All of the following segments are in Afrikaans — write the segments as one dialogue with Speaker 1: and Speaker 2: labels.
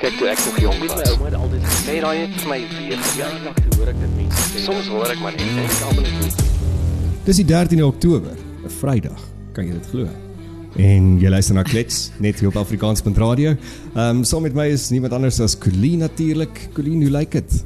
Speaker 1: Kyk toe ek nog jong was.
Speaker 2: My ouma het altyd gesê,
Speaker 1: daai het vir my weer
Speaker 2: ja,
Speaker 1: gejaag.
Speaker 2: te hoor ek dit mense sê.
Speaker 1: Soms hoor ek maar net en ek
Speaker 2: almal net
Speaker 3: Dis die 13de Oktober, 'n Vrydag. Kan jy dit glo? En jy luister na Klets net hier op Afrikaans.radio. Ehm um, saam met my is niemand anders as Colleen natuurlik. Colleen, hoe lyk dit?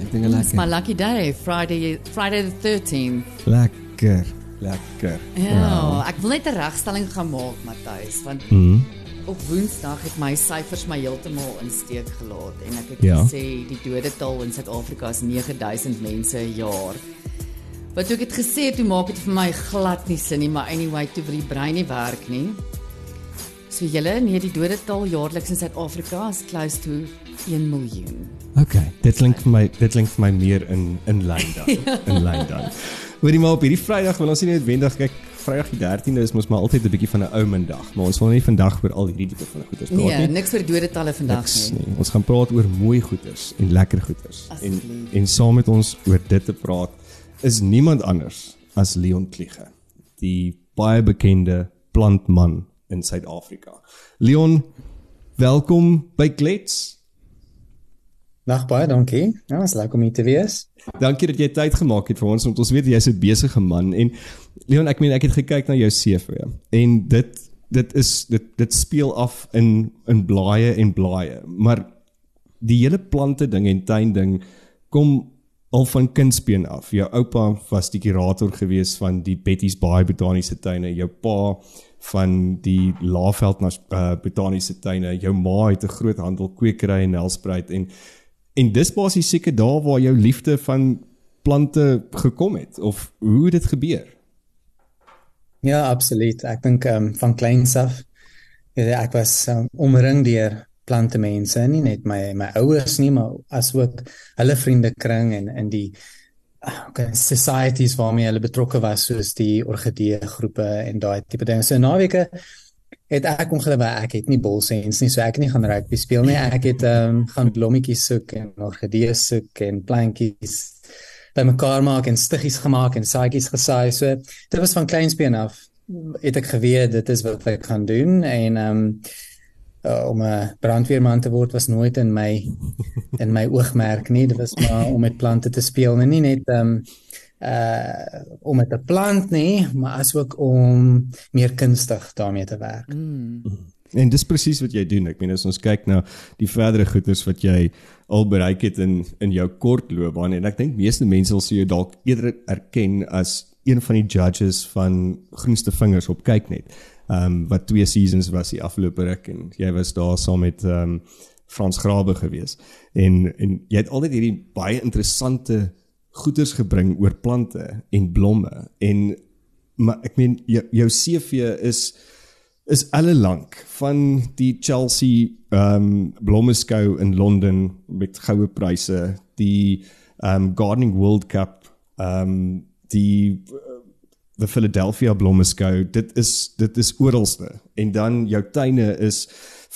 Speaker 3: Ek dink
Speaker 4: It's my
Speaker 3: lekker.
Speaker 4: lucky day, Friday, Friday the 13th.
Speaker 3: Lekker. Lekker.
Speaker 4: Ja, ek wil net 'n regstelling gaan maak, Matthys, want
Speaker 3: Mhm.
Speaker 4: Op Woensdag het my syfers my heeltemal in steek gelaat en ek het
Speaker 3: Ja.
Speaker 4: gesê die dodetal in Suid-Afrika is 9000 mense 'n jaar. Wat toe ek het gesê, toe maak dit vir my glad nie sin nie, maar anyway, toe vir die brein nie werk nie. So julle, nee, die dodetal jaarliks in Suid-Afrika is close to 1 miljoen.
Speaker 3: Okay, dit klink vir my dit klink vir my meer in in lyn dan. In lyn dan. Hoorie maar op hierdie Vrydag wil ons nie noodwendig kyk Vrydag die 13de is mos maar altyd 'n bietjie van 'n ou dag, maar ons wil nie vandag oor al hierdie tipe van goeders praat
Speaker 4: Nee,
Speaker 3: nie.
Speaker 4: niks vir dodetalle vandag
Speaker 3: Niks
Speaker 4: nie.
Speaker 3: nie. Ons gaan praat oor mooi goeders en lekker goeders. En
Speaker 4: Asseblief.
Speaker 3: en saam met ons oor dit te praat is niemand anders as Leon Kliege, die baie bekende plantman in Suid-Afrika. Leon, welkom by Klets.
Speaker 5: Dag baie dankie. Ja, is lekker om hier te wees.
Speaker 3: Dankie dat jy tyd gemaak het vir ons want ons weet jy's 'n besige man en Leon ek meen ek het gekyk na jou CV en dit dit is dit dit speel af in in blaaie en blaaie maar die hele plante ding en tuin ding kom al van kindsbeen af. Jou oupa was die kurator gewees van die Betty's Bay botaniese tuine, jou pa van die Laaveld uh, botaniese tuine, jou ma het 'n groot handelkwekery in Nelspruit en En dis basies seker daar waar jou liefde van plante gekom het of hoe dit gebeur?
Speaker 5: Ja, absoluut. Ek dink ehm um, van kleins af ek was um, omring deur plante mense, nie net my my ouers nie, maar asook hulle vriendekring en in die okay, societies waarmee hulle betrokke was soos die orgidee groepe en daai tipe dinge. So naweke het ek ongeluk ek het nie bolsens nie, so ek nie gaan rugby speel nie. Ek het ehm um, gaan blommetjies soek en orgidee soek en plantjies bymekaar maak en stiggies gemaak en saadjies gesaai. So dit was van kleinsbeen af het ek geweet dit is wat ek gaan doen en ehm um, uh, om 'n brandweerman te word was nooit in my in my oogmerk nie. Dit was maar om met plante te speel en nie net ehm um, uh om met 'n plant nie, maar asook om meer kunstig daarmee te werk.
Speaker 4: Mm.
Speaker 3: En dis presies wat jy doen. Ek meen as ons kyk na die verdere goeders wat jy al bereik het in in jou kort loopbaan en ek dink meeste mense sal jou dalk eerder erken as een van die judges van Groenste Vingers op Kyknet. Ehm um, wat twee seasons was die afgelope ruk en jy was daar saam met ehm um, Frans Grabe gewees. En en jy het altyd hierdie baie interessante goeders gebring oor plante en blomme en maar ek meen jou, jou CV is is alle lank van die Chelsea ehm um, blommeskou in Londen met goue pryse, die ehm um, Gardening World Cup, ehm um, die the Philadelphia blommeskou. Dit is dit is oralste. En dan jou tuine is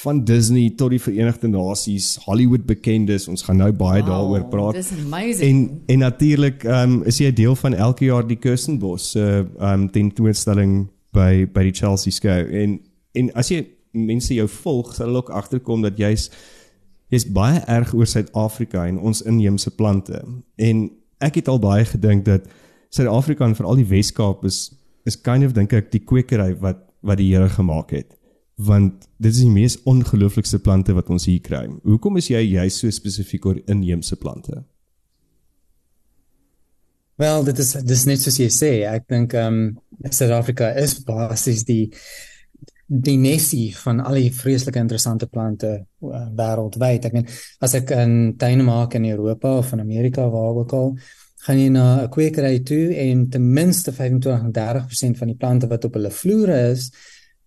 Speaker 3: van Disney tot die Verenigde Nasies, Hollywood bekendes. Ons gaan nou baie wow, daaroor praat.
Speaker 4: Dis amazing.
Speaker 3: En en natuurlik ehm um, is jy deel van elke jaar die Kirstenbos se uh, ehm um, tentoonstelling by by die Chelsea skou. En en as jy mense jou volg, sal hulle ook agterkom dat jy's jy's baie erg oor Suid-Afrika en ons inheemse plante. En ek het al baie gedink dat Suid-Afrika en veral die Wes-Kaap is is kind of dink ek die kwekery wat wat die Here gemaak het want dit is die mees ongelooflikste plante wat ons hier kry. Hoekom is jy juist so spesifiek oor inheemse plante?
Speaker 5: Wel, dit is dis net soos jy sê. Ek dink ehm um, Suid-Afrika is basies die die nesie van al die vreeslike interessante plante uh, wêreldwyd. Ek meen, as ek 'n tuin maak in Europa of in Amerika waar ook al, gaan jy na 'n kwekery toe en ten minste 25-30% van die plante wat op hulle vloere is,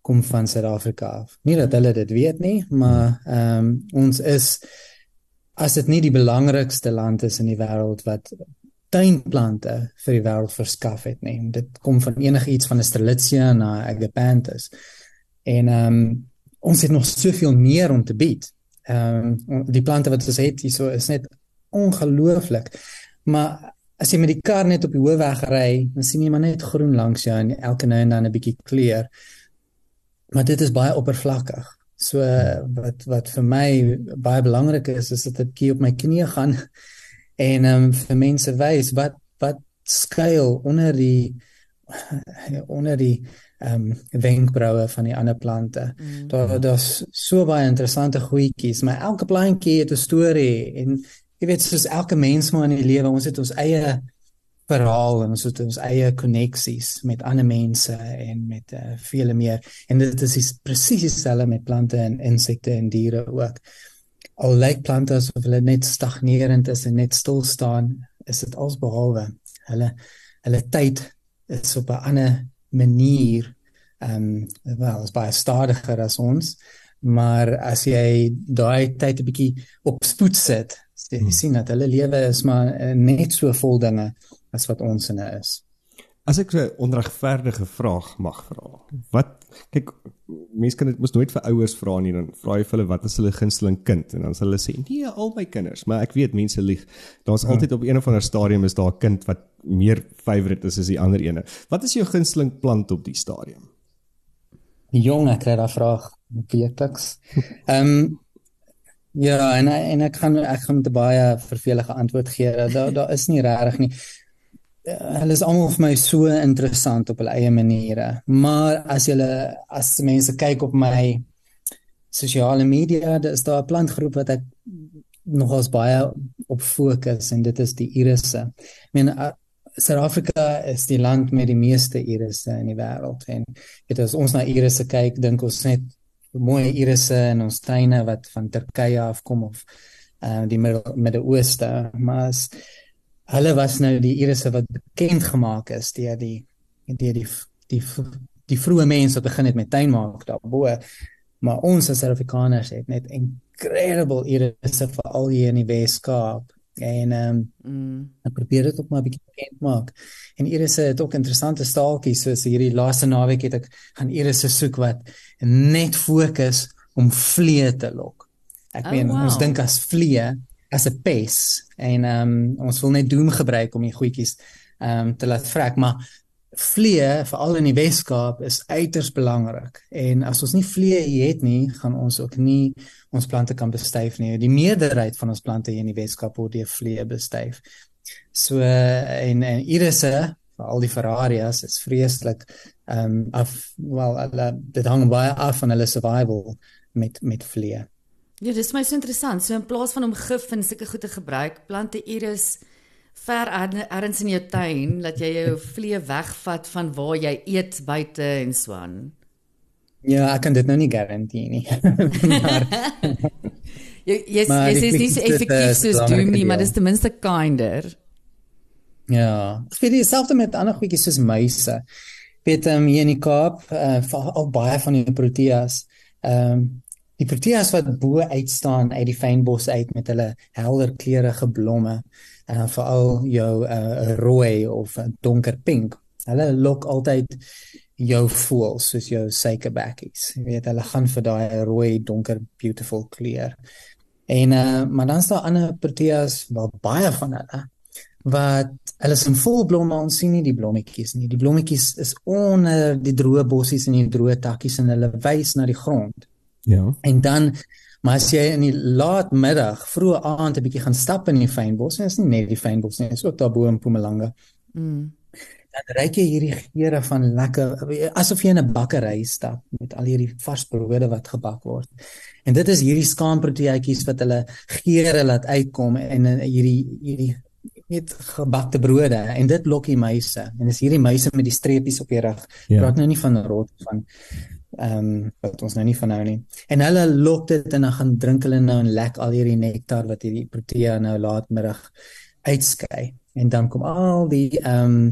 Speaker 5: kom van Suid-Afrika af. Nie dat hulle dit weet nie, maar ehm um, ons is as dit nie die belangrikste land is in die wêreld wat tuinplante vir die wêreld verskaf het nie. Dit kom van enigiets van 'n Strelitzia na Agapanthus. En ehm um, ons het nog soveel meer om te bied. Ehm um, die plante wat ons het hierso is net ongelooflik. Maar as jy met die kar net op die hoofweg ry, dan sien jy maar net groen langs jou en elke nou en dan 'n bietjie kleur. Maar dit is baie oppervlakkig. So wat wat vir my baie belangrik is is dat ek op my knieë gaan en ehm um, vir mense wys wat wat skuil onder die onder die ehm um, wenkbroue van die ander plante. Mm. Daar daar's so baie interessante goedjies, maar elke plantjie het 'n storie en jy weet soos elke mens maar in die lewe, ons het ons eie verhaal en ons het ons eie koneksies met ander mense en met uh, vele meer. En dit is presies dieselfde met plante en insekte en diere ook. Al lyk plante asof hulle net stagnerend is en net stil staan, is dit alsbehalwe. Hulle hulle tyd is op 'n ander manier ehm um, wel, is baie stadiger as ons, maar as jy daai tyd 'n bietjie op spoed sit, jy hmm. sien dat hulle lewe is maar eh, net so vol dinge as wat ons inne is.
Speaker 3: As ek 'n onregverdige vraag mag vra. Wat kyk mense kan dit mos nooit vir ouers vra nie dan vra jy vir hulle wat is hulle gunsteling kind en dan sal hulle sê nee al my kinders maar ek weet mense lieg. Daar's hmm. altyd op een of ander stadium is daar 'n kind wat meer favourite is as die ander ene. Wat is jou gunsteling plant op die stadium?
Speaker 5: Jong, ek kry daai vraag weekliks. Ehm um, ja, en en ek gaan ek gaan 'n baie vervelige antwoord gee. Daar daar is nie regtig nie. Uh, hulle is almal vir my so interessant op hulle eie maniere. Maar as jy as mense kyk op my sosiale media, daar is daar 'n plantgroep wat ek nogals baie op fokus en dit is die irisse. Ek meen Suid-Afrika is die land met die meeste irisse in die wêreld en dit as ons na irisse kyk, dink ons net mooi irisse in ons tuine wat van Turkye afkom of uh die Midde-Ooste, maar as, hulle was nou die irisse wat bekend gemaak is deur die deur die die die, die vroeë mense wat begin het met tuinmaak daarbo. Maar ons as Suid-Afrikaners het net incredible irisse veral hier in die Weskaap en ehm um, mm. ek probeer dit ook maar 'n bietjie bekend maak. En Iris het ook interessante staaltjies soos hierdie laaste naweek het ek gaan Iris se soek wat net fokus om vliee te lok. Ek meen oh, wow. ons dink as vliee as 'n pes en ehm um, ons wil net doom gebruik om die goedjies ehm um, te laat vrek, maar vliee veral in die Weskaap is uiters belangrik. En as ons nie vliee het nie gaan ons ook nie ons plante kan bestuif nie. Die meerderheid van ons plante hier in die Weskaap word deur vliee bestuif. So en en irisse veral die ferrarias is vreeslik ehm um, af wel hulle dit hang baie af van hulle survival met met vliee
Speaker 4: ja dis my so interessant so in plaas van om gif en sulke goed te gebruik plante iris ver ergens in jou tuin dat jy jou vlee wegvat van waar jy eet buite en so aan.
Speaker 5: Ja, ek kan dit nou nie garandeer nie. maar
Speaker 4: jy jy jy is nie so effektief soos doen nie, maar dis ten minste kinder.
Speaker 5: Ja, ek weet dieselfde met ander goedjies soos muise. Weet ehm um, hier in die Kaap, uh, al baie van die proteas, ehm um, die proteas wat bo uitstaan uit die fynbos uit met hulle helder kleurige blomme uh, veral jou uh, rooi of donker pink. Hulle lok altyd jou voels soos jou suikerbekkies. Jy weet hulle gaan vir daai rooi donker beautiful kleur. En uh, maar dan is daar ander proteas wel baie van hulle wat hulle is in vol blomme ons sien nie die blommetjies nie. Die blommetjies is onder die droë bossies en die droë takkies en hulle wys na die grond. Ja. En dan Maar as jy in die laat middag, vroeë aand 'n bietjie gaan stap in die fynbos, en is nie net die fynbos nie, is ook daar bo in Mpumalanga. Mm. Dan ruik jy hierdie geure van lekker asof jy in 'n bakkery stap met al hierdie vars brode wat gebak word. En dit is hierdie skaamproteïetjies wat hulle geure laat uitkom en hierdie hierdie net gebakte brode en dit lok die muise. En dis hierdie muise met die streepies op die rug. Ja. Praat nou nie van rot van ehm um, wat ons nou nie van nou nie. En hulle lok dit en dan gaan drink hulle nou en lek al hierdie nektar wat hierdie protea nou laatmiddag uitskei. En dan kom al die ehm um,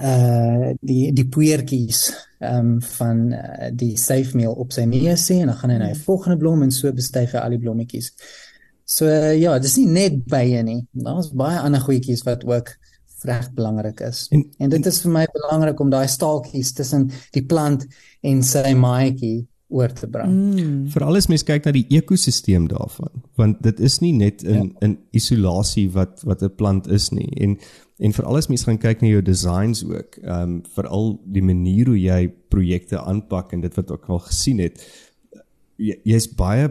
Speaker 5: uh die die poeiertjies ehm um, van uh, die safe meal op sy neus sê en dan gaan hy na die volgende blom en so bestuif hy al die blommetjies. So uh, ja, dis nie net bye nie. Daar's baie ander goedjies wat ook reg belangrik is. En, en dit is vir my belangrik om daai staaltjies tussen die plant en sy maatjie oor te bring. Mm.
Speaker 3: Veral as mens kyk na die ekosisteem daarvan, want dit is nie net in ja. in isolasie wat wat 'n plant is nie en en veral as mens gaan kyk na jou designs ook, ehm um, veral die manier hoe jy projekte aanpak en dit wat ek al gesien het, jy, jy's baie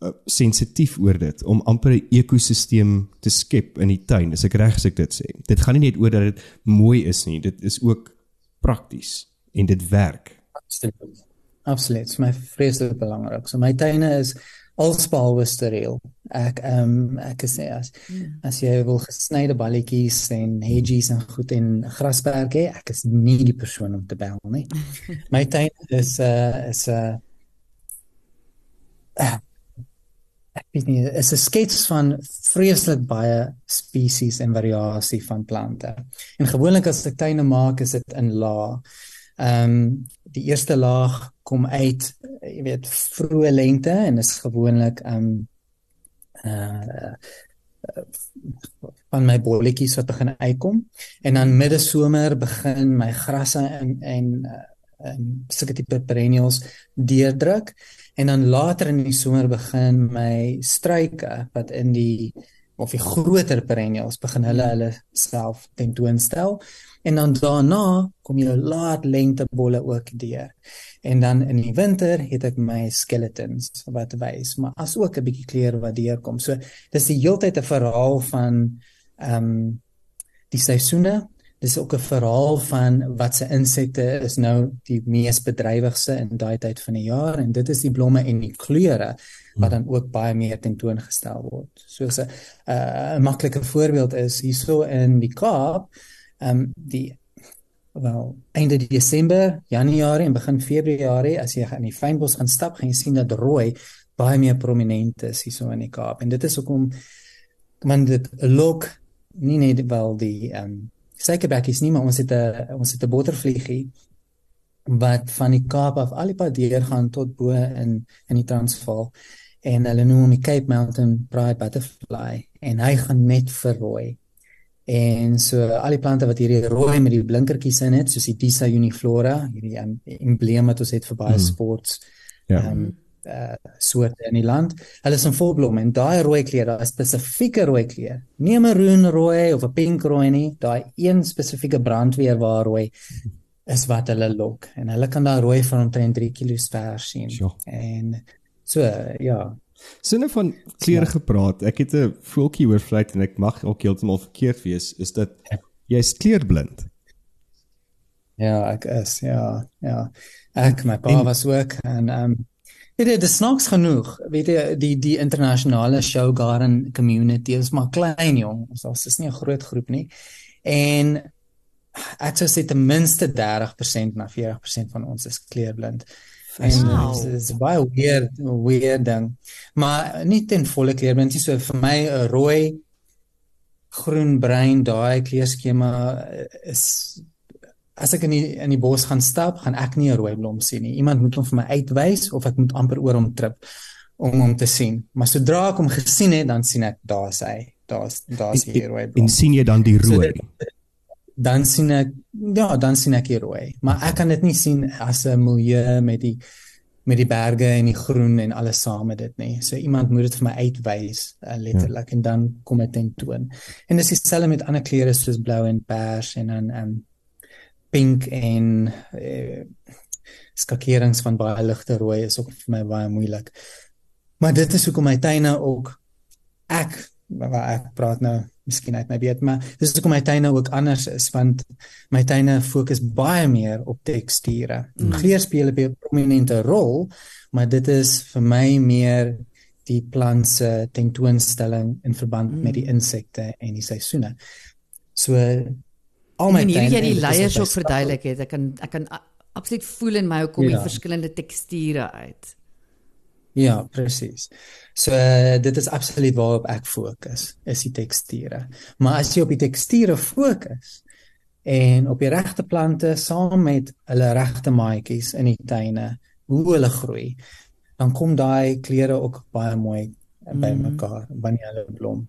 Speaker 3: uh, sensitief oor dit om amper 'n ekosisteem te skep in die tuin. As ek reg as ek dit sê. Dit gaan nie net oor dat dit mooi is nie, dit is ook prakties en dit werk.
Speaker 5: Absoluut. Absoluut. Dit is my vreeslik belangrik. So my tuine is alsbehalwe steriel. Ek ehm um, ek sê as as jy wil gesnyde balletjies en hedges en goed en grasperk hê, ek is nie die persoon om te bel nie. My tuin is 'n uh, is 'n uh, ek weet nie, is 'n skets van vreeslik baie spesies en variasie van plante. En gewoonlik as ek tuine maak, is dit in laag. Ehm um, die eerste laag kom uit, jy weet, vroeë lente en is gewoonlik ehm um, uh van my bolletjies wat begin uitkom en dan middesomer begin my grasse en en en sulke tipe perennials deurdruk en dan later in die somer begin my struike wat in die of die groter perennials begin hulle hulle self tentoonstel en dan daarna kom jou laat lentebolle ook deur. En dan in die winter het ek my skeletons wat wys, maar as ook 'n bietjie kleure wat deurkom. So dis die heeltyd 'n verhaal van ehm um, die seisoene. Dis ook 'n verhaal van wat se insekte is nou die mees bedrywigste in daai tyd van die jaar en dit is die blomme en die kleure wat dan ook baie meer tentoongestel word. Soos 'n 'n maklike voorbeeld is hierso in die Kaap ehm um, die wel einde Desember, Januarie en begin Februarie as jy in die fynbos gaan stap, gaan jy sien dat rooi baie meer prominent is hierso in die Kaap. En dit is hoekom man dit look nie net wel die ehm um, suikerbekkies nie, maar ons het 'n ons het 'n bottervliegie wat van die Kaap af al die pad deur gaan tot bo in in die Transvaal en hulle noem hom die Cape Mountain Pride Butterfly en hy gaan net verrooi En so al die plante wat hierdie rooi met die blinkertjies in het, soos die Disa uniflora, hierdie um, embleem wat ons het vir baie mm. sports. Ja. Um, uh soorte in die land. Hulle is in volblom en daai rooi kleur, daai spesifieke rooi kleur. Nie 'n maroon rooi of 'n pink rooi nie, daai een spesifieke brandweer waar rooi is wat hulle lok en hulle kan daai rooi van omtrent 3 kg ver sien. Sure. En so ja,
Speaker 3: Sinne van kleure ja. gepraat. Ek het 'n voeltjie oor vleit en ek mag ook heeltemal verkeerd wees, is dat jy's kleurblind.
Speaker 5: Ja, ek is ja, ja. Ek my pa en, was ook en ehm um, dit is snaaks genoeg. Weet jy die die internasionale show garden community is maar klein jong. Ons is nie 'n groot groep nie. En ek sou sê ten minste 30% na 40% van ons is kleurblind. En wow. dit is baie weird, weird ding. Maar nie ten volle kleur, want dis so vir my 'n rooi groen bruin daai kleurskema is as ek in die in die bos gaan stap, gaan ek nie 'n rooi blom sien nie. Iemand moet hom vir my uitwys of ek moet amper oor hom trip om hom te sien. Maar sodra ek hom gesien het, dan sien ek daar's hy. Daar's daar's hier rooi blom.
Speaker 3: En sien jy dan die rooi? So
Speaker 5: dan sien ek ja, dan sien ek hier rooi, maar ek kan dit nie sien as 'n milieu met die met die berge en die groen en alles saam met dit nie. So iemand moet dit vir my uitwys uh, letterlik ja. en dan kom dit ten toon. En dis dieselfde met ander kleure soos blou en pers en dan um pink en uh, skakerings van baie ligte rooi is ook vir my baie moeilik. Maar dit is hoekom my tuine ook ek waar ek praat nou miskien uit my weet maar dis hoekom my tuine ook anders is want my tuine fokus baie meer op teksture. Mm. Kleur speel 'n prominente rol, maar dit is vir my meer die plante tentoonstelling in verband mm. met die insekte en die seisoene. So
Speaker 4: al my tuine jy die layers ook verduidelik het. Ek kan ek kan absoluut voel in my hoe kom die ja. verskillende teksture uit.
Speaker 5: Ja, presies. So uh, dit is absoluut waarop ek fokus, is die teksture. Maar as jy op die teksture fokus en op die regte plante saam met hulle regte maatjies in die tuine, hoe hulle groei, dan kom daai kleure ook baie mooi mm. by mekaar wanneer hulle blom.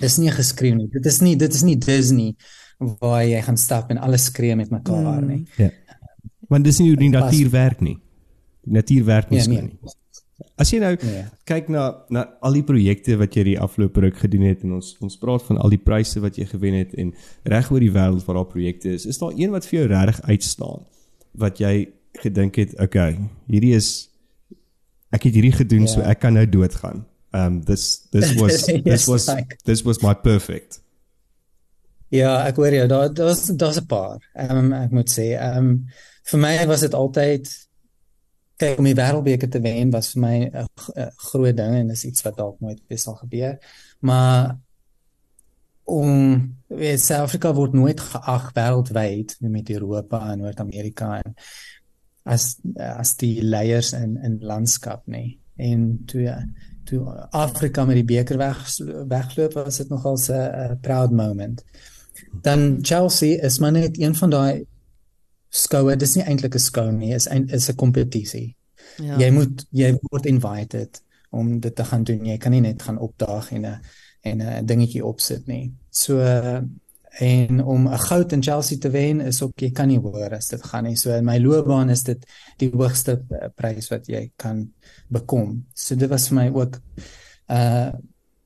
Speaker 5: Dis nie geskryf nie. Dit is nie dit is nie Disney waar jy gaan stap en alles skree met mekaar mm. nie.
Speaker 3: Ja. Want dis nie hoe die natuur werk nie. Die natuur werk nie ja, so nie. nie. As jy nou yeah. kyk na na al die projekte wat jy die afgelope ruk gedoen het en ons ons praat van al die pryse wat jy gewen het en reg oor die wêreld waar daar projekte is, is daar een wat vir jou regtig uitstaan wat jy gedink het, okay, hierdie is ek het hierdie gedoen
Speaker 5: Ja.
Speaker 3: so ek kan nou doodgaan. Um this this was this was this was my perfect.
Speaker 5: Ja, ek hoor jou. Daar daar's daar's 'n paar. Ehm um, ek moet sê, ehm um, vir my was dit altyd kyk om die wêreldbeker te wen was vir my 'n groot ding en dis iets wat dalk nooit weer sal gebeur. Maar om Suid-Afrika word nooit geag wêreldwyd met Europa en Noord-Amerika en as as die leiers in in landskap nê. En toe toe Afrika met die beker weg wegloop was dit nogal 'n 'n proud moment. Dan Chelsea is maar net een van daai skoue, dis nie eintlik 'n skou nie, is ein- is 'n kompetisie.
Speaker 4: Ja.
Speaker 5: Jy moet jy word invited om dit te gaan doen. Jy kan nie net gaan opdaag en 'n en 'n dingetjie opsit nie. So en om 'n goud in Chelsea te wen is ook jy kan nie hoor as dit gaan nie. So in my loopbaan is dit die hoogste eh, prys wat jy kan bekom. So dit was vir my ook uh,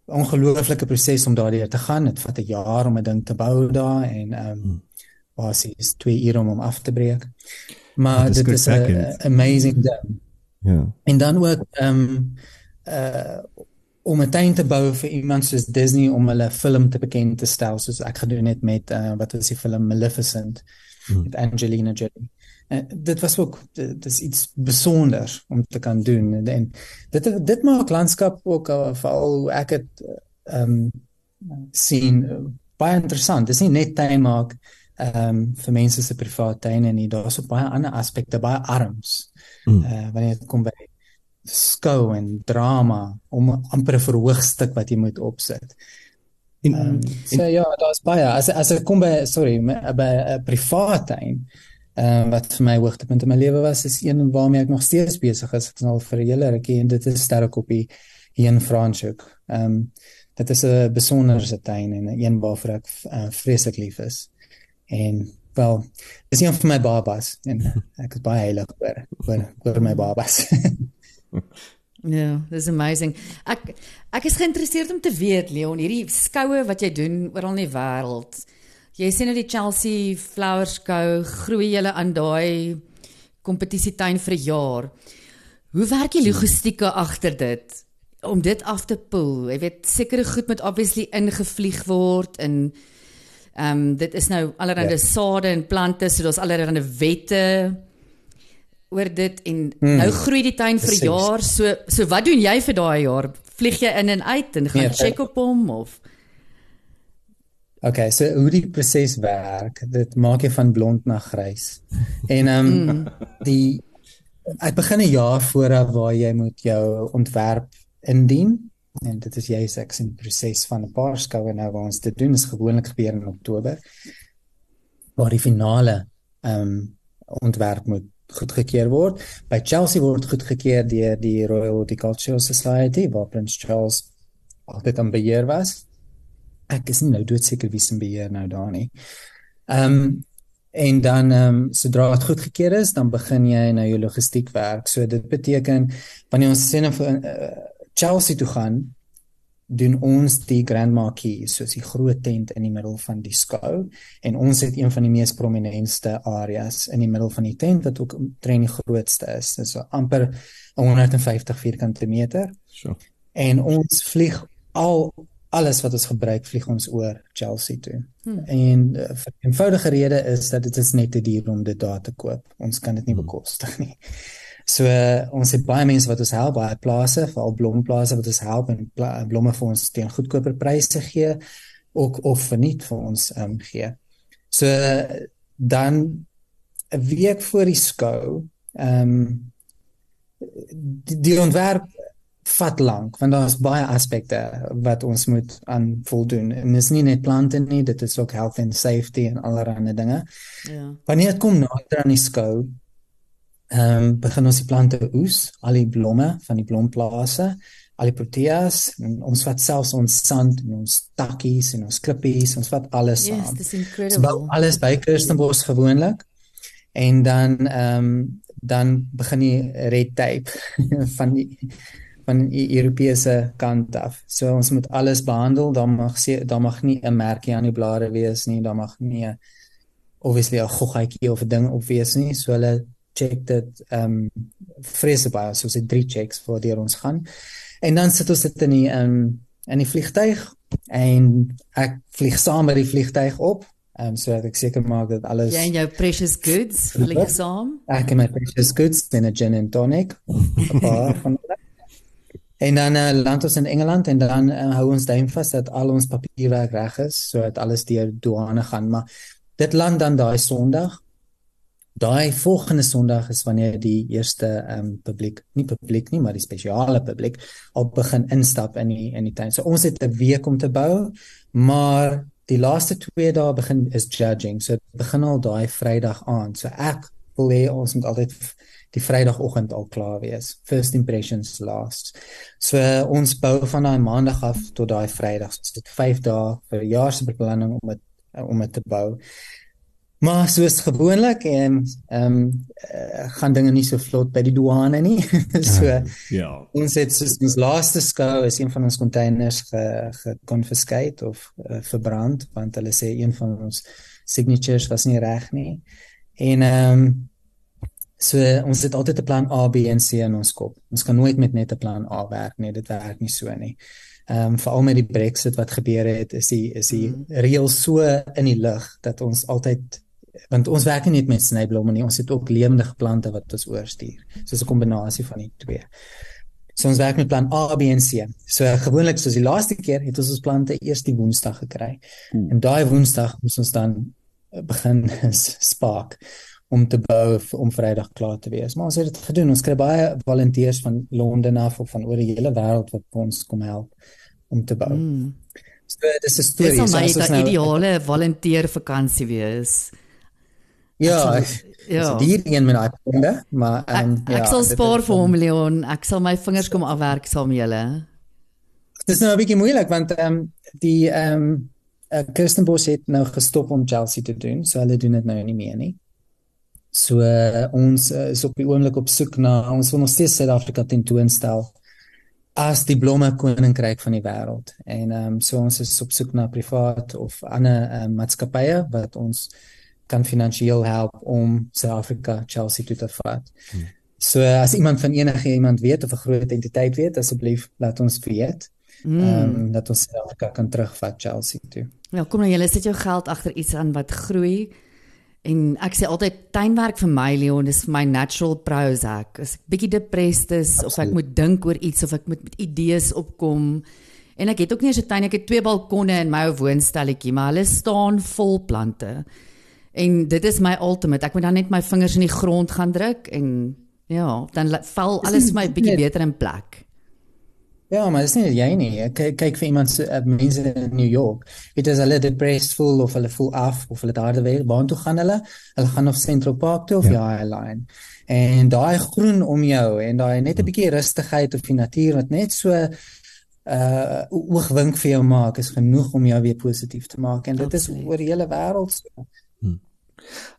Speaker 5: ongelooflike proses om daardeur te gaan. Dit vat 'n jaar om 'n ding te bou daar en ehm um, basies 2 ure om hom af te breek. Maar
Speaker 3: is
Speaker 5: dit is 'n amazing ding.
Speaker 3: Ja.
Speaker 5: En dan ook ehm um, uh om 'n tuin te bou vir iemand soos Disney om hulle film te bekend te stel soos ek gedoen het met uh, wat was die film Maleficent
Speaker 3: Hmm.
Speaker 5: met Angelina Jolie. En dit was ook dit is iets besonders om te kan doen en dit dit maak landskap ook uh, veral hoe ek dit ehm um, sien uh, baie interessant. Dis nie net tuin maak ehm um, vir mense se private tuine nie. Daar's ook baie ander aspekte, baie arms.
Speaker 3: Mm.
Speaker 5: Uh wanneer dit kom by skou en drama om amper 'n verhoogstuk wat jy moet opsit.
Speaker 3: En,
Speaker 5: um, so ja, daar's baie as as ek kom by sorry, by 'n privaat tuin ehm um, wat vir my hoogtepunt in my lewe was is een waarmee ek nog steeds besig is. Ek is al vir 'n hele rukkie en dit is Sterrekoppie hier in Franschhoek. Ehm um, dit is 'n besonderse tuin en een waarvoor ek uh, vreeslik lief is. En wel, dis een van my babas en ek is baie heilig oor oor oor my babas.
Speaker 4: Ja, dis amazing. Ek ek is geïnteresseerd om te weet Leon, hierdie skoue wat jy doen oral in die wêreld. Jy sien nou die Chelsea Flower Skou, groei julle aan daai kompetisietuin vir 'n jaar. Hoe werk die logistieke agter dit om dit af te pool? Jy weet sekere goed moet obviously ingevlieg word en ehm um, dit is nou allerlei
Speaker 5: Ja.
Speaker 4: sade en plante, so daar's allerlei wette oor dit en
Speaker 5: Hmm.
Speaker 4: nou groei die tuin vir 'n jaar. So so wat doen jy vir daai jaar? Vlieg jy in en uit en gaan
Speaker 5: Nee,
Speaker 4: check op hom of
Speaker 5: Okay, so hoe die proses werk, dit maak jy van blond na grys. En ehm um, die ek begin 'n jaar vooraf waar jy moet jou ontwerp indien en dit is juis ek sien die proses van 'n paar skoue nou waar ons dit doen is gewoonlik gebeur in Oktober waar die finale ehm um, ontwerp moet goedgekeur word. By Chelsea word goedgekeur deur die Royal Horticultural Society waar Prins Charles altyd aan beheer was ek is nie nou doodseker wie se beheer nou daar nie. Ehm um, en dan ehm um, sodra dit goedgekeur is, dan begin jy nou jou logistiek werk. So dit beteken wanneer ons sê nou vir uh, Chelsea toe gaan, doen ons die Grand Marquis, soos die groot tent in die middel van die skou en ons het een van die mees prominentste areas in die middel van die tent wat ook omtrent die grootste is. Dis so amper 150 vierkante meter
Speaker 3: Sure.
Speaker 5: en ons vlieg al alles wat ons gebruik vlieg ons oor Chelsea toe. Hmm. En uh, vir 'n eenvoudige rede is dat dit is net te duur om dit daar te koop. Ons kan dit nie bekostig nie. So uh, ons het baie mense wat ons help, baie plase, veral blomplase wat ons help en pla- blomme vir ons teen goedkoper pryse gee ook of verniet vir ons um, gee. So uh, dan 'n week voor die skou, ehm um, die, die ontwerp vat lank want daar's baie aspekte wat ons moet aan voldoen. En dis nie net plante nie, dit is ook health and safety en allerlei dinge.
Speaker 4: ja.
Speaker 5: Wanneer dit kom nader aan die skou, ehm um, begin ons die plante oes, al die blomme van die blomplase, al die proteas, en ons vat selfs ons sand en ons takkies en ons klippies, ons vat alles
Speaker 4: Yes,
Speaker 5: saam.
Speaker 4: dis
Speaker 5: Ons bou
Speaker 4: incredible.
Speaker 5: alles by Kirstenbosch gewoonlik. En dan ehm um, dan begin die red tape van die van die Europese kant af. So ons moet alles behandel. Daar mag se daar mag nie 'n merkie aan die blare wees nie. Daar mag nie obviously 'n goggaatjie of 'n ding op wees nie. So hulle check dit ehm um, vreeslik baie soos dit drie checks voor deur ons gaan. En dan sit ons dit in die ehm um, in die vliegtyg en ek vlieg saam met die vliegtyg op. Ehm um, sodat ek seker maak dat alles
Speaker 4: Jy en jou precious goods vlieg saam.
Speaker 5: ek en my precious goods en 'n gin and tonic. 'n paar van hulle. En dan uh, land ons in Engeland en dan uh, hou ons duim vas dat al ons papierwerk reg is sodat alles deur douane gaan, maar dit land dan daai Sondag. Daai volgende Sondag is wanneer die eerste ehm um, publiek, nie publiek nie, maar die spesiale publiek al begin instap in die in die tuin. So ons het 'n week om te bou, maar die laaste 2 dae begin is judging. So begin al daai Vrydag aand. So ek wil hê ons moet altyd die Vrydagoggend al klaar wees. First impressions last. So ons bou van daai Maandag af tot daai Vrydag. So dit 5 dae vir jaarsbeplanning om dit om dit te bou. Maar soos gewoonlik en ehm um, uh, gaan dinge nie so vlot by die douane nie. so
Speaker 3: Ja.
Speaker 5: ons het soos ons laaste skou is een van ons containers ge geconfiscate of uh, verbrand want hulle sê een van ons signatures was nie reg nie. En ehm um, so ons het altyd 'n plan A, B en C in ons kop. Ons kan nooit met net 'n plan A werk nie. Dit werk nie so nie. Ehm um, veral met die Brexit wat gebeur het, is die is die mm. reël so in die lug dat ons altyd want ons werk nie net met snyblomme nie, ons het ook lewende plante wat ons oorstuur. So 'n kombinasie van die twee. So ons werk met plan A, B en C. So gewoonlik soos die laaste keer het ons ons plante eers die Woensdag gekry. Hmm. En daai Woensdag moes ons dan begin spark om te bou om Vrydag klaar te wees. Maar ons het dit gedoen. Ons kry baie volonteërs van Londen af of van oor die hele wêreld wat ons kom help om te bou. Mm. So dis 'n storie.
Speaker 4: Dis
Speaker 5: so,
Speaker 4: my
Speaker 5: as ons
Speaker 4: nou, ideale volunteer vakansie wees.
Speaker 5: Ja,
Speaker 4: Ek
Speaker 5: ja.
Speaker 4: ja.
Speaker 5: die een met daai punte, maar
Speaker 4: Ek,
Speaker 5: um,
Speaker 4: ek
Speaker 5: ja,
Speaker 4: sal spaar vir hom Leon. Ek sal my vingers kom afwerk saam met julle.
Speaker 5: Dit is nou 'n bietjie moeilik want ehm um, die ehm um, uh, Kirstenbosch het nou gestop om Chelsea te doen, so hulle doen dit nou nie meer nie. So uh, ons uh, is op die oomblik op soek na ons wil nog steeds Suid-Afrika tentoonstel as die blomme koninkryk van die wêreld. En ehm um, so ons is op soek na privaat of ander uh, maatskappye wat ons kan finansiëel help om Suid-Afrika Chelsea toe te vat. Hmm. So uh, as iemand van enige iemand weet of 'n groot entiteit weet, asseblief laat ons weet.
Speaker 4: Hmm.
Speaker 5: Ehm um, dat ons Suid-Afrika kan terugvat Chelsea toe.
Speaker 4: Ja, kom nou julle sit jou geld agter iets aan wat groei. En ek sê altyd tuinwerk vir my Leon is vir my natural Prozac. As ek bietjie depressed is of ek moet dink oor iets of ek moet met idees opkom. En ek het ook nie eens 'n tuin, ek het twee balkonne in my ou woonstelletjie, maar hulle staan vol plante. En dit is my ultimate. Ek moet dan net my vingers in die grond gaan druk en ja, dan val alles vir my bietjie beter in plek.
Speaker 5: Ja, maar dis nie jy nie. Ek kyk, kyk vir iemand se uh, mense in New York. Dit is hulle depressed voel of hulle voel af of hulle daar weer waartoe gaan hulle? Hulle gaan of Central Park toe of ja. die High Line. En daai groen om jou en daai net 'n bietjie rustigheid of die natuur wat net so uh oogwink vir jou maak is genoeg om jou weer positief te maak en dit is oor die hele wêreld so.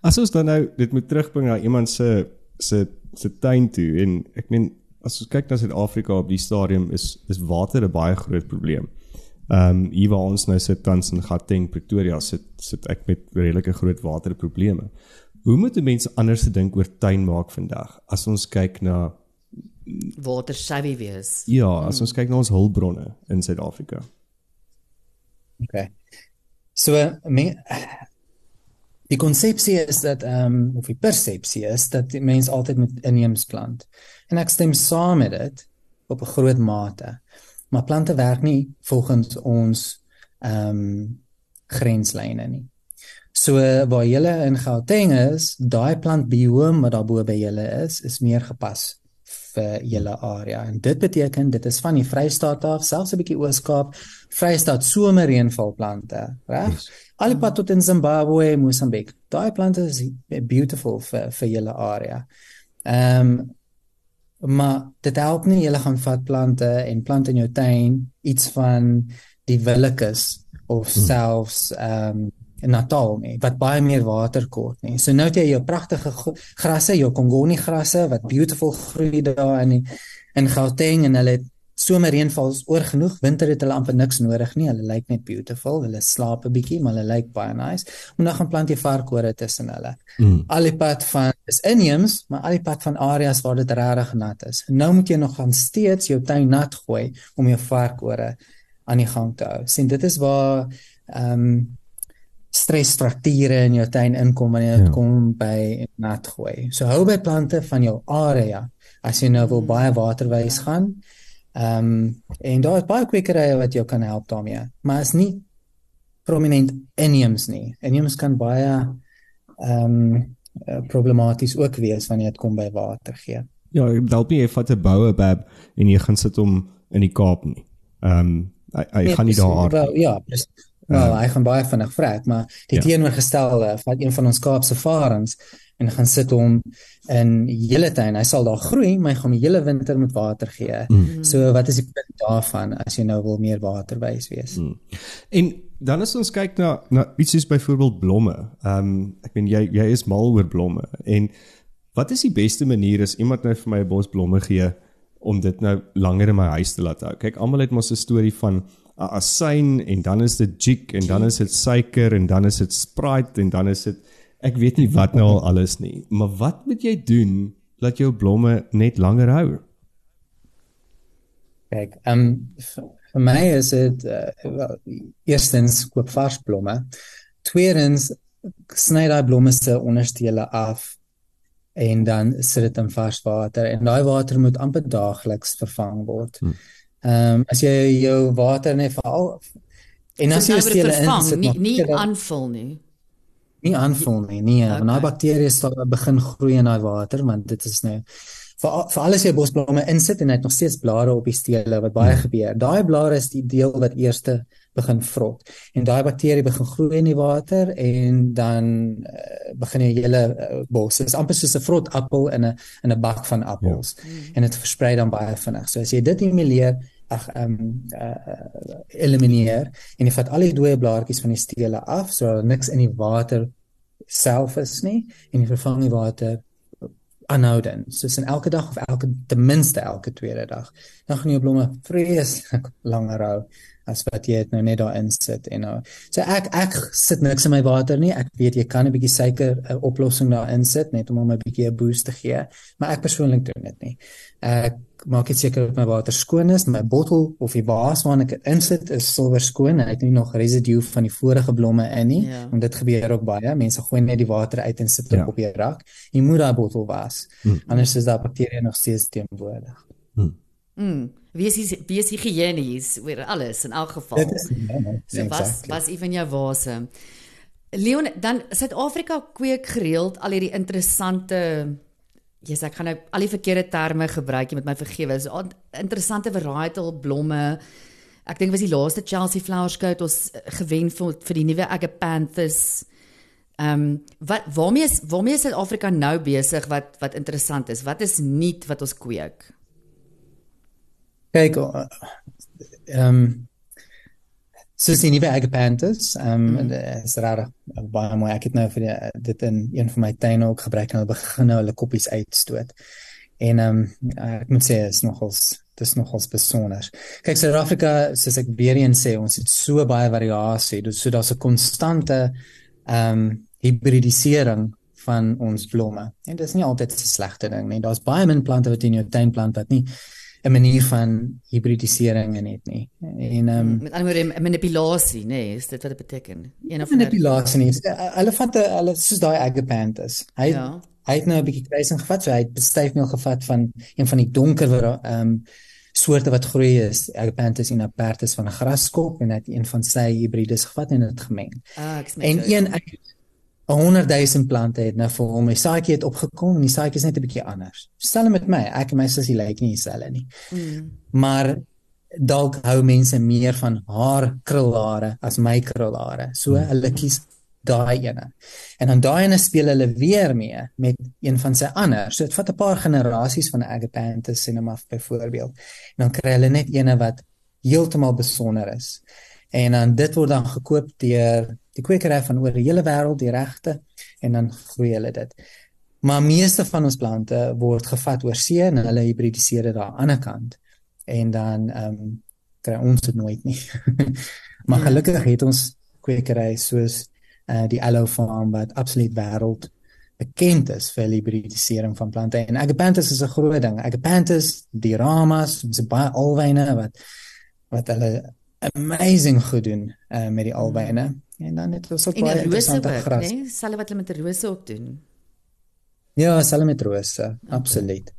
Speaker 3: As ons dan nou dit moet terugbring na iemand se se se tuin toe en ek meen as ons kyk na Suid-Afrika op die stadium is is water 'n baie groot probleem. Ehm um, hier waar ons nou sit tans in Gauteng, Pretoria sit sit ek met redelike groot waterprobleme. Hoe moet mense anders te dink oor tuin maak vandag as ons kyk na
Speaker 4: Water savvy wees.
Speaker 3: ja, as ons kyk na ons hulpbronne in Suid-Afrika?
Speaker 5: Okay. So me, die konsepsie is dat ehm um, of die persepsie is dat die mens altyd met inheems plant. En ek stem saam met dit op 'n groot mate. Maar plante werk nie volgens ons ehm um, grenslyne nie. So waar julle in Gauteng is, daai plantbioom wat daar bo by julle is, is meer gepas vir julle area. En dit beteken dit is van die Vrystaat af, selfs 'n bietjie Oos-Kaap, Vrystaat somerreënvalplante, reg? Yes. Al die pad tot in Zimbabwe, Mosambiek. Daai plante is beautiful vir vir julle area. Ehm um, maar dit help nie jy gaan vat plante en plant in jou tuin iets van die Willekes of hmm. selfs ehm um, in Natal nie wat baie meer water kort nie. So nou het jy jou pragtige grasse, jou Kongoni grasse wat beautiful groei daar in in Gauteng en hulle het somer reënval is oor genoeg, winter het hulle amper niks nodig nie. Hulle lyk net beautiful. Hulle slaap 'n bietjie, maar hulle lyk baie nice. En dan gaan plant jy varkore tussen hulle.
Speaker 3: Mm.
Speaker 5: Al die pad van is inheems, maar al die pad van areas waar dit regtig nat is. Nou moet jy nog gaan steeds jou tuin nat gooi om jou varkore aan die gang te hou. Sien, dit is waar ehm um, stresfrakture in jou tuin inkom wanneer dit
Speaker 3: Ja.
Speaker 5: kom by nat gooi. So hou by plante van jou area as jy nou wil baie waterwys gaan. Ehm um, en daar is baie kwekerye wat jou kan help daarmee, maar is nie prominent inheems nie. Inheems kan baie ehm um, uh, problematies ook wees wanneer dit kom by water gee.
Speaker 3: Ja, dalk nie jy vat 'n boue bab en jy gaan sit hom in die Kaap nie. Ehm um, hy hy
Speaker 5: Nee,
Speaker 3: gaan nie daar aard.
Speaker 5: Wel, ja, presies. Wel, hy gaan baie vinnig vrek, maar die
Speaker 3: ja.
Speaker 5: teenoorgestelde van een van ons Kaapse varings en gaan sit hom in hele tuin. Hy sal daar groei, maar hy gaan die hele winter met water gee.
Speaker 3: Mm.
Speaker 5: So wat is die punt daarvan as jy nou wil meer waterwys wees?
Speaker 3: Mm. En dan as ons kyk na na iets soos byvoorbeeld blomme. Ehm um, ek meen jy jy is mal oor blomme en wat is die beste manier as iemand nou vir my 'n bos blomme gee om dit nou langer in my huis te laat hou? Kyk, almal het mos 'n storie van asyn en dan is dit jik en dan is dit suiker en dan is dit Sprite en dan is dit ek weet nie wat nou al alles nie. Maar wat moet jy doen dat jou blomme net langer hou?
Speaker 5: Kyk, ehm um, vir my is dit uh, wel, eerstens koop vars blomme. Tweedens sny daai blomme se onderstele af en dan sit dit in vars water en daai water moet amper daagliks vervang word. Ehm um, as jy jou water net veral en as jy stele
Speaker 4: vervang, nie nie aanvul nie.
Speaker 5: Nie aanvul nie. Nee, okay. want daai bakterieë sal begin groei in daai water want dit is nou vir vir alles jy bosblomme insit en hy het nog steeds blare op die stele wat baie gebeur. Daai blare is die deel wat eerste begin vrot en daai bakterie begin groei in die water en dan uh, begin die hele uh, bos. Dit is amper soos 'n vrot appel in 'n in 'n bak van appels ja. en dit versprei dan baie vinnig. So as jy dit elimineer ag ehm um, uh, elimineer. En jy vat al die dooie blaartjies van die stele af daar niks in die water self is nie en jy vervang die water aanhoudend. Soos in elke dag of elke ten minste elke tweede dag. Dan gaan jou blomme vreeslik langer hou as wat jy dit nou net daar insit en nou. So ek ek sit niks in my water nie. Ek weet jy kan 'n bietjie suiker 'n oplossing daar insit net om hom 'n bietjie 'n boost te gee maar ek persoonlik doen dit nie. Ek maak dit seker dat my water skoon is my bottel of die vaas waarin ek dit insit is silwer skoon hy het nie nog residue van die vorige blomme in nie
Speaker 4: Ja.
Speaker 5: want dit gebeur ook baie mense gooi net die water uit en sit dit
Speaker 3: Ja.
Speaker 5: op die rak jy moet daai bottel was
Speaker 3: Mm.
Speaker 5: anders is daai bakterieë nog steeds teenwoordig
Speaker 4: Mm. Wees wees higiënies oor alles in elk geval.
Speaker 5: dit is nee, nee,
Speaker 4: So was
Speaker 5: exactly.
Speaker 4: was een van jou wase. Leon, dan Suid-Afrika kweek gereeld al hierdie interessante Jesus, ek gaan nou al die verkeerde terme gebruik, jy moet my vergewe. So interessante varietal blomme. Ek dink was die laaste Chelsea Flower Show het ons eh, gewen vir vir die nuwe Agapanthus. Ehm um, wat waarmee is waarmee is Suid-Afrika nou besig wat wat interessant is? Wat is nuut wat ons kweek?
Speaker 5: kyk uh, ehm um, soos die nuwe Agapanthus ehm um, mm. is rarig baie mooi. Ek het nou vir die, dit in een van my tuine ook gebruik en hulle begin nou hulle koppies uitstoot. En ehm um, ek moet sê is nogals dis nogals besonder. Kyk Suid-Afrika soos ek weer eens sê ons het so baie variasie. Dus so daar's 'n konstante ehm um, hibridisering van ons blomme. En dit is nie altyd 'n slegte ding nie. Daar's baie min plante wat in jou tuin plant wat nie 'n manier van hibridisering in het nie. En ehm um,
Speaker 4: Met ander woorde manipulasie, nê, nee, is dit wat dit beteken? Een of
Speaker 5: manipulasie nie. Hulle vat hulle soos daai Agapanthus. Hy
Speaker 4: Ja.
Speaker 5: hy het nou 'n bietjie kruising gevat, so hy het bestuifmeel gevat van een van die donker ehm um, soorte wat groei is, Agapanthus inapertus van 'n graskop en het een van sy hibrides gevat en dit gemeng.
Speaker 4: Ah, ek sê
Speaker 5: En een uit 100 000 plante het nou vir hom 'n saadjie het opgekom en die saadjie is net 'n bietjie anders. Stel met my, ek en my sussie lyk nie dieselfde nie.
Speaker 4: Mm.
Speaker 5: Maar dalk hou mense meer van haar krulhare as my krulhare. So hulle kies daai ene. En dan daai ene speel hulle weer mee met een van sy ander. So dit vat 'n paar generasies van Agapanthus cinema byvoorbeeld. En dan kry hulle net ene wat heeltemal besonder is. En dan dit word dan gekoop deur die kwekery van oor die hele wêreld, die regte en dan groei hulle dit. Maar meeste van ons plante word gevat oor see en hulle hibridiseer dit daar aan die ander kant. en dan ehm um, kry ons dit nooit nie. maar gelukkig het ons kwekery soos uh die Allo Farm wat absoluut wêreld bekend is vir hibridisering van plante en Agapanthus is 'n groot ding. Agapanthus, die ramas, dis baie alwyne wat wat hulle amazing goed doen uh, met die alwyne. En dan het ons ook
Speaker 4: En
Speaker 5: baie interessante
Speaker 4: ook,
Speaker 5: gras.
Speaker 4: né? Selfs wat hulle met die rose ook doen.
Speaker 5: Ja, selfs met rose, absoluut.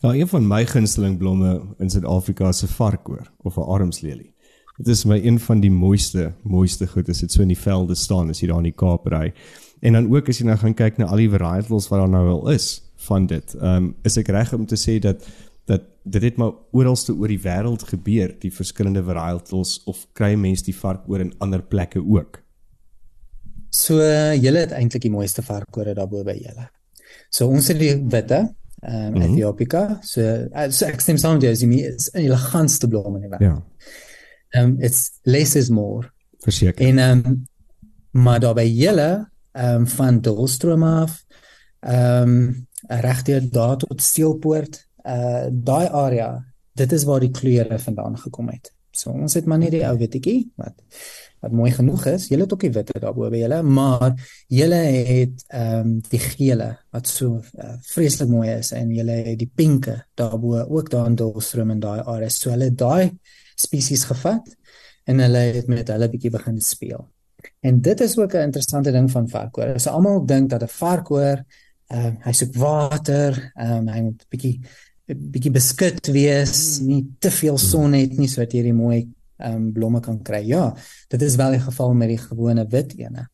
Speaker 3: Nou een van my gunsteling blomme in Suid-Afrika is 'n varkoor of 'n armslelie. Dit is my een van die mooiste mooiste goed as dit so in die velde staan as jy daar in die Kaap ry. En dan ook as jy nou gaan kyk na al die varietals wat daar nou al is van dit. Ehm um, is ek reg om te sê dat dat dit het maar oralste oor die wêreld gebeur, die verskillende varietals of kry mense die varkoor in ander plekke ook?
Speaker 5: So julle het eintlik die mooiste varkore daarbo by julle. So ons het die witte, ehm um,
Speaker 3: Mhm.
Speaker 5: Ethiopica. So, uh, so ek stem saam met jou, is die is 'n elegantste blom in die wêreld.
Speaker 3: Ja,
Speaker 5: Ehm um, it's less is more.
Speaker 3: verseker.
Speaker 5: En ehm um, maar daar by julle ehm um, van Dolstroom af ehm um, regdeur daar tot Steelpoort, uh daai area, dit is waar die kleure vandaan gekom het. So ons het maar net die ou wittetjie wat wat mooi genoeg is. Julle het ook die witte daarbo by julle, maar julle het ehm um, die gele wat so uh, vreeslik mooi is en julle het die pinke daarbo ook daar in Dolstroom en daai area. So hulle het daai spesies gevat en hulle het met hulle bietjie begin speel. En dit is ook 'n interessante ding van varkoor. So almal dink dat 'n varkoor ehm uh, hy soek water, ehm um, hy moet bietjie bietjie beskut wees, nie te veel son het nie sodat jy die mooi ehm um, blomme kan kry. Ja, dit is wel die geval met die gewone wit ene.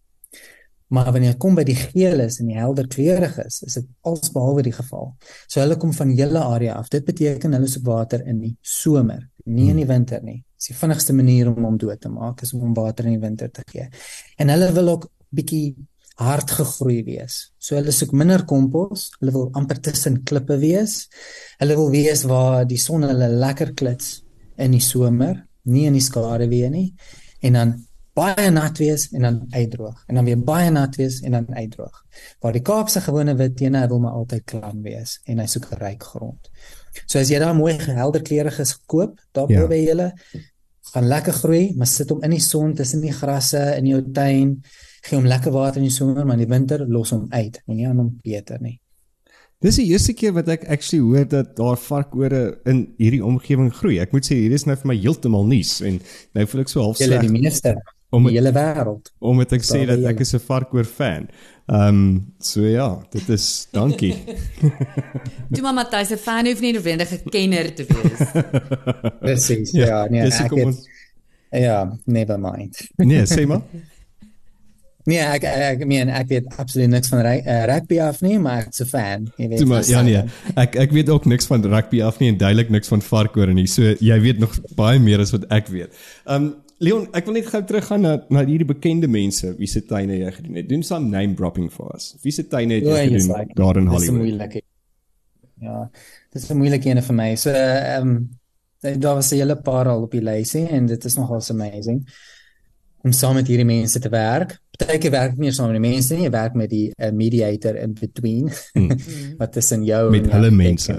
Speaker 5: Maar wanneer jy kom by die geeles en die helder kleuriges, is dit alsbehalwe die geval. So hulle kom van hele area af. Dit beteken hulle soek water in die somer, nie in die winter nie. Dis die vinnigste manier om hom dood te maak is om hom water in die winter te gee. En hulle wil ook bietjie hard gegroei wees. So hulle soek minder kompos, hulle wil amper tussen klippe wees. Hulle wil wees waar die son hulle lekker klits in die somer, nie in die skaduwee nie. En dan baie nat wees en dan uitdroog en dan weer baie nat wees en dan uitdroog. Waar die Kaapse gewone wit ene hy wil maar altyd klam wees en hy soek ryk grond. So as jy daai mooi helder kleuriges gekoop daar
Speaker 3: Ja.
Speaker 5: by julle gaan lekker groei, maar sit hom in die son tussen die grasse in jou tuin. Gee hom lekker water in die somer, maar in die winter los hom uit. Moenie aan hom beter nie.
Speaker 3: Dis die eerste keer wat ek actually hoor dat daar varkore in hierdie omgewing groei. Ek moet sê hier is nou vir my heeltemal nuus en nou voel ek so half
Speaker 5: Julle
Speaker 3: sleg
Speaker 5: die meeste
Speaker 3: Om
Speaker 5: die hele wêreld.
Speaker 3: omdat ek sê dat ek is 'n varkoor fan. Ehm um, so ja, dit is dankie.
Speaker 4: Toe maar Matthys 'n fan hoef nie noodwendig 'n kenner te wees.
Speaker 5: Presies. Ja, ja, nee, ek het,
Speaker 3: ons
Speaker 5: ja, never mind.
Speaker 3: Nee, sê maar.
Speaker 5: Nee, ek ek meen ek weet absoluut niks van uh, rugby af nie, maar ek's 'n fan. Jy weet.
Speaker 3: Maar ja nee. Ek ek weet ook niks van rugby af nie en duidelik niks van varkore nie. So jy weet nog baie meer as wat ek weet. Um, Leon, ek wil net gou teruggaan na na hierdie bekende mense wie se tuine jy gedoen het. Doen some name dropping vir ons. Wie se tuine het jy
Speaker 5: O, jy's
Speaker 3: gedoen
Speaker 5: like,
Speaker 3: daar in
Speaker 5: Dis
Speaker 3: Hollywood?
Speaker 5: moeilike. Ja, dis 'n moeilike een vir my. So ehm um, daar was 'n hele paar al op die lysie en dit is nogal amazing om saam met hierdie mense te werk. Partykeer werk nie saam met die mense nie, jy werk met die uh, mediator in between wat tussen jou
Speaker 3: Met hulle mense.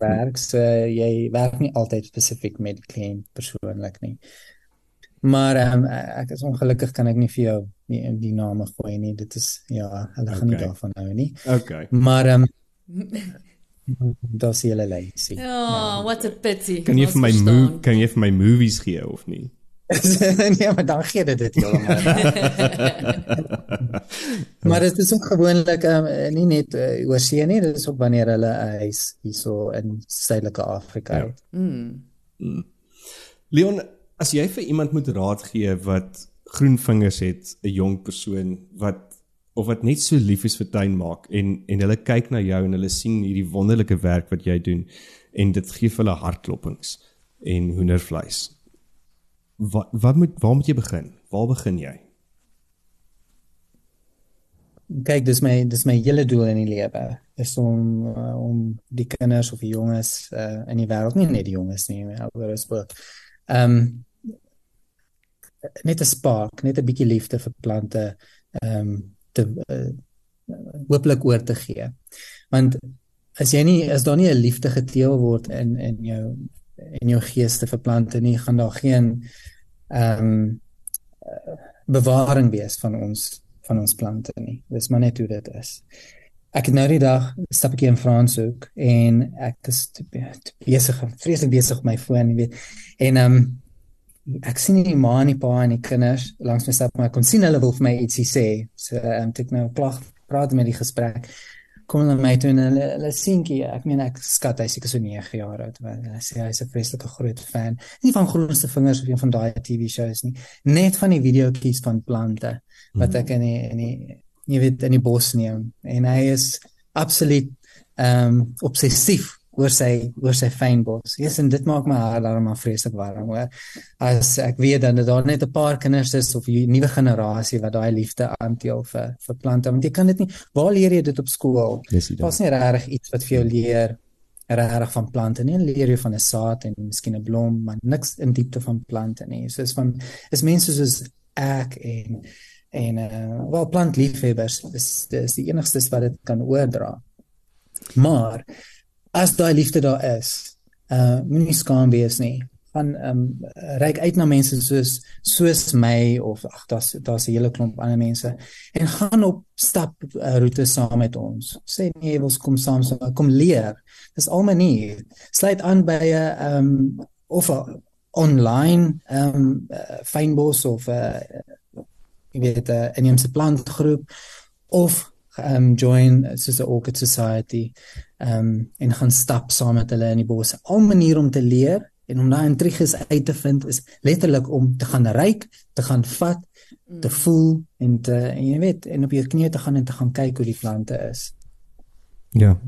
Speaker 5: werk. So jy werk nie altyd spesifiek met die kliënt persoonlik nie. Maar um, ek is ongelukkig kan ek nie vir jou die, die name gooi nie. Dit is ja, hulle gaan nie
Speaker 3: Okay.
Speaker 5: daarvan hou nie.
Speaker 3: Okay.
Speaker 5: Maar ehm um, daar's hele lysie.
Speaker 4: Ja, what a pity.
Speaker 3: Kan jy vir my kan jy vir my movies gee of nie?
Speaker 5: nee, maar dan gee dit dit heeltemal. maar dit is ook gewoonlik um, nie net uh, oorsee nie, dit is ook wanneer hulle 'n huis hierso in Suidelike Afrika
Speaker 3: Ja.
Speaker 5: het.
Speaker 4: Mm.
Speaker 3: Leon, as jy vir iemand moet raad gee wat groen vingers het, 'n jong persoon wat of wat net so lief is vir tuin maak en en hulle kyk na jou en hulle sien hierdie wonderlike werk wat jy doen en dit gee vir hulle hartklopings en hoendervleis. Wat wat moet waar moet jy begin? Waar begin jy?
Speaker 5: Kyk, dis my dis my hele doel in die lewe is om uh, om die kinders of die jonges uh, in die wêreld nie net die jonges nie, maar ouers ook. Ehm um, net 'n spark, net 'n bietjie liefde vir plante ehm um, te uh, hooplik oor te gee. Want as jy nie as daar nie 'n liefde geteel word in in jou in jou gees te verplant en nie gaan daar geen ehm um, bewaring wees van ons van ons plante nie. Dis maar net hoe dit is. Ek het nou die dag stap ek in Franshoek en ek is te, te besig, vreeslik besig op my foon, jy weet. En ehm um, ek sien nie die ma en die pa en die kinders langs my stap maar ek kon sien hulle wil vir my ietsie sê. So ehm um, ek nou klag praat met die gesprek kom hulle my toe en hulle hulle seentjie, ek meen ek skat hy seker so 9 jaar oud, want hy sê hy's 'n vreeslike groot fan. Nie van groenste vingers of een van daai TV shows nie, net van die videoetjies van plante wat ek in die, in die jy weet in die bos neem. En hy is absoluut ehm um, obsessief oor sy oor sy fynbos. Yes, en dit maak my hart daarom maar vreeslik warm, hoor. As ek weet dan dat daar net 'n paar kinders is of 'n nuwe generasie wat daai liefde aanteel vir vir plante, want jy kan dit nie waar leer jy dit op skool? Daar's nie regtig iets wat vir jou leer regtig van plante nie. Leer jy van 'n saad en miskien 'n blom, maar niks in diepte van plante nie. So is van is mense soos ek en en uh wel plantliefhebbers is dis die enigstes wat dit kan oordra. Maar as daai liefde daar is, uh moenie skaam wees nie. Gaan um reik uit na mense soos soos my of ag daar's daar's 'n hele klomp ander mense en gaan op stap uh, roete saam met ons. Sê nee, ons kom saam, so, kom leer. Dis al manier. Sluit aan by 'n um of a online um uh, fynbos of 'n uh, jy weet 'n uh, inheemse plantgroep of um join soos 'n orchid society um en gaan stap saam met hulle in die bos. Al maniere om te leer en om daai intriges uit te vind is letterlik om te gaan ryk, te gaan vat, te voel en te en jy weet en op jou knieë te gaan en te gaan kyk hoe die plante is.
Speaker 3: Ja.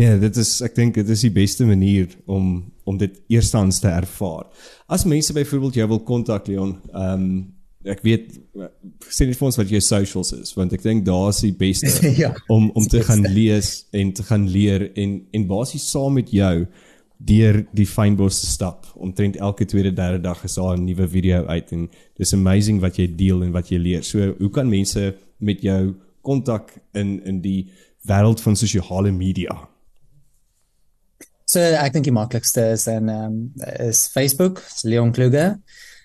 Speaker 3: Ja, dit is ek dink dit is die beste manier om om dit eerstens te ervaar. As mense byvoorbeeld jou wil kontak Leon, ehm um, ek weet sê net vir ons wat jou socials is want ek dink daar's die beste
Speaker 5: Ja,
Speaker 3: om om te
Speaker 5: dis
Speaker 3: gaan
Speaker 5: beste.
Speaker 3: lees en te gaan leer en en basies saam met jou deur die fynbos te stap. Omtrent elke tweede derde dag is daar 'n nuwe video uit en dis amazing wat jy deel en wat jy leer. So hoe kan mense met jou kontak in in die wêreld van sosiale media?
Speaker 5: So ek dink die maklikste is en ehm um, is Facebook, is Leon Kluge.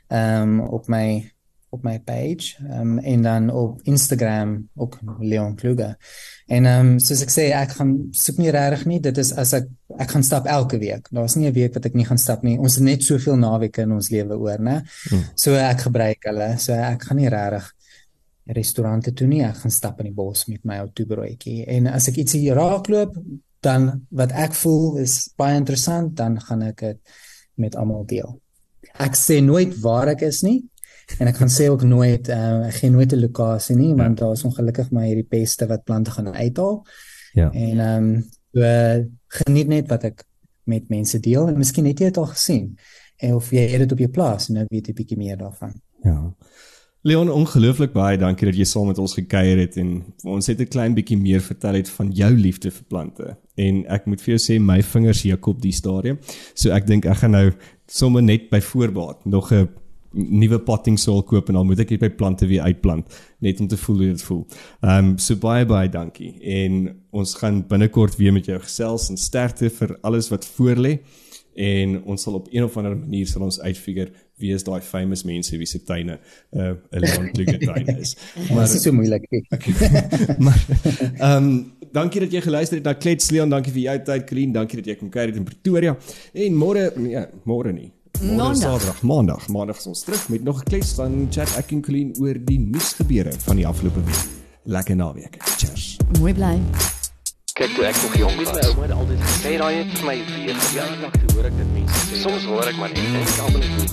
Speaker 5: Ehm um, op my op my page um, en dan op Instagram ook Leon Kluge. En ehm um, soos ek sê, ek gaan soek nie regtig nie. Dit is as ek ek gaan stap elke week. Daar's nie 'n week wat ek nie gaan stap nie. Ons het net soveel naweke in ons lewe oor, né?
Speaker 3: Hmm.
Speaker 5: So ek gebruik hulle. So ek gaan nie regtig restaurante toe nie. Ek gaan stap in die bos met my ou toebroodjie. En as ek ietsie raakloop, dan wat ek voel is baie interessant, dan gaan ek dit met almal deel. Ek sê nooit waar ek is nie en ek gaan sê ook nooit uh, ek gee nooit 'n lokasie nie want daar is ongelukkig maar hierdie peste wat plante gaan uithaal.
Speaker 3: Ja.
Speaker 5: En ehm um, so geniet net wat ek met mense deel en miskien het jy dit al gesien en of jy het dit op jou plaas en nou weet jy bietjie meer daarvan.
Speaker 3: Ja. Leon, ongelooflik baie dankie dat jy saam met ons gekuier het en ons het 'n klein bietjie meer vertel het van jou liefde vir plante. En ek moet vir jou sê my vingers juk op die stadium. So ek dink ek gaan nou sommer net by voorbaat nog 'n nuwe potting soil koop en dan moet ek dit by plante weer uitplant net om te voel hoe dit voel. Ehm um, so baie baie dankie en ons gaan binnekort weer met jou gesels en sterkte vir alles wat voorlê en ons sal op een of ander manier sal ons uitfigure wie is daai famous mense wie se tuine 'n uh, 'n Leon Kluge tuin is.
Speaker 5: Maar dit is so moeilik.
Speaker 3: maar ehm um, dankie dat jy geluister het na Klets Leon, dankie vir jou tyd Krien, dankie dat jy kom kuier in Pretoria. En môre nee, môre nie. Môre is
Speaker 4: Maandag.
Speaker 3: Maandag. Maandag is ons terug met nog 'n klets van chat ek en Krien oor die nuusgebeure van die afgelope week. Lekker naweek. Cheers.
Speaker 4: Mooi bly.
Speaker 1: Kyk toe ek nog jong
Speaker 2: Weet my
Speaker 1: was.
Speaker 2: ouma het altyd gesê,
Speaker 1: Sê daai het vir my weer
Speaker 2: ja,
Speaker 1: verjaar.
Speaker 2: dag toe hoor ek dit mense sê.
Speaker 1: Soms hoor ek maar net en ek almal net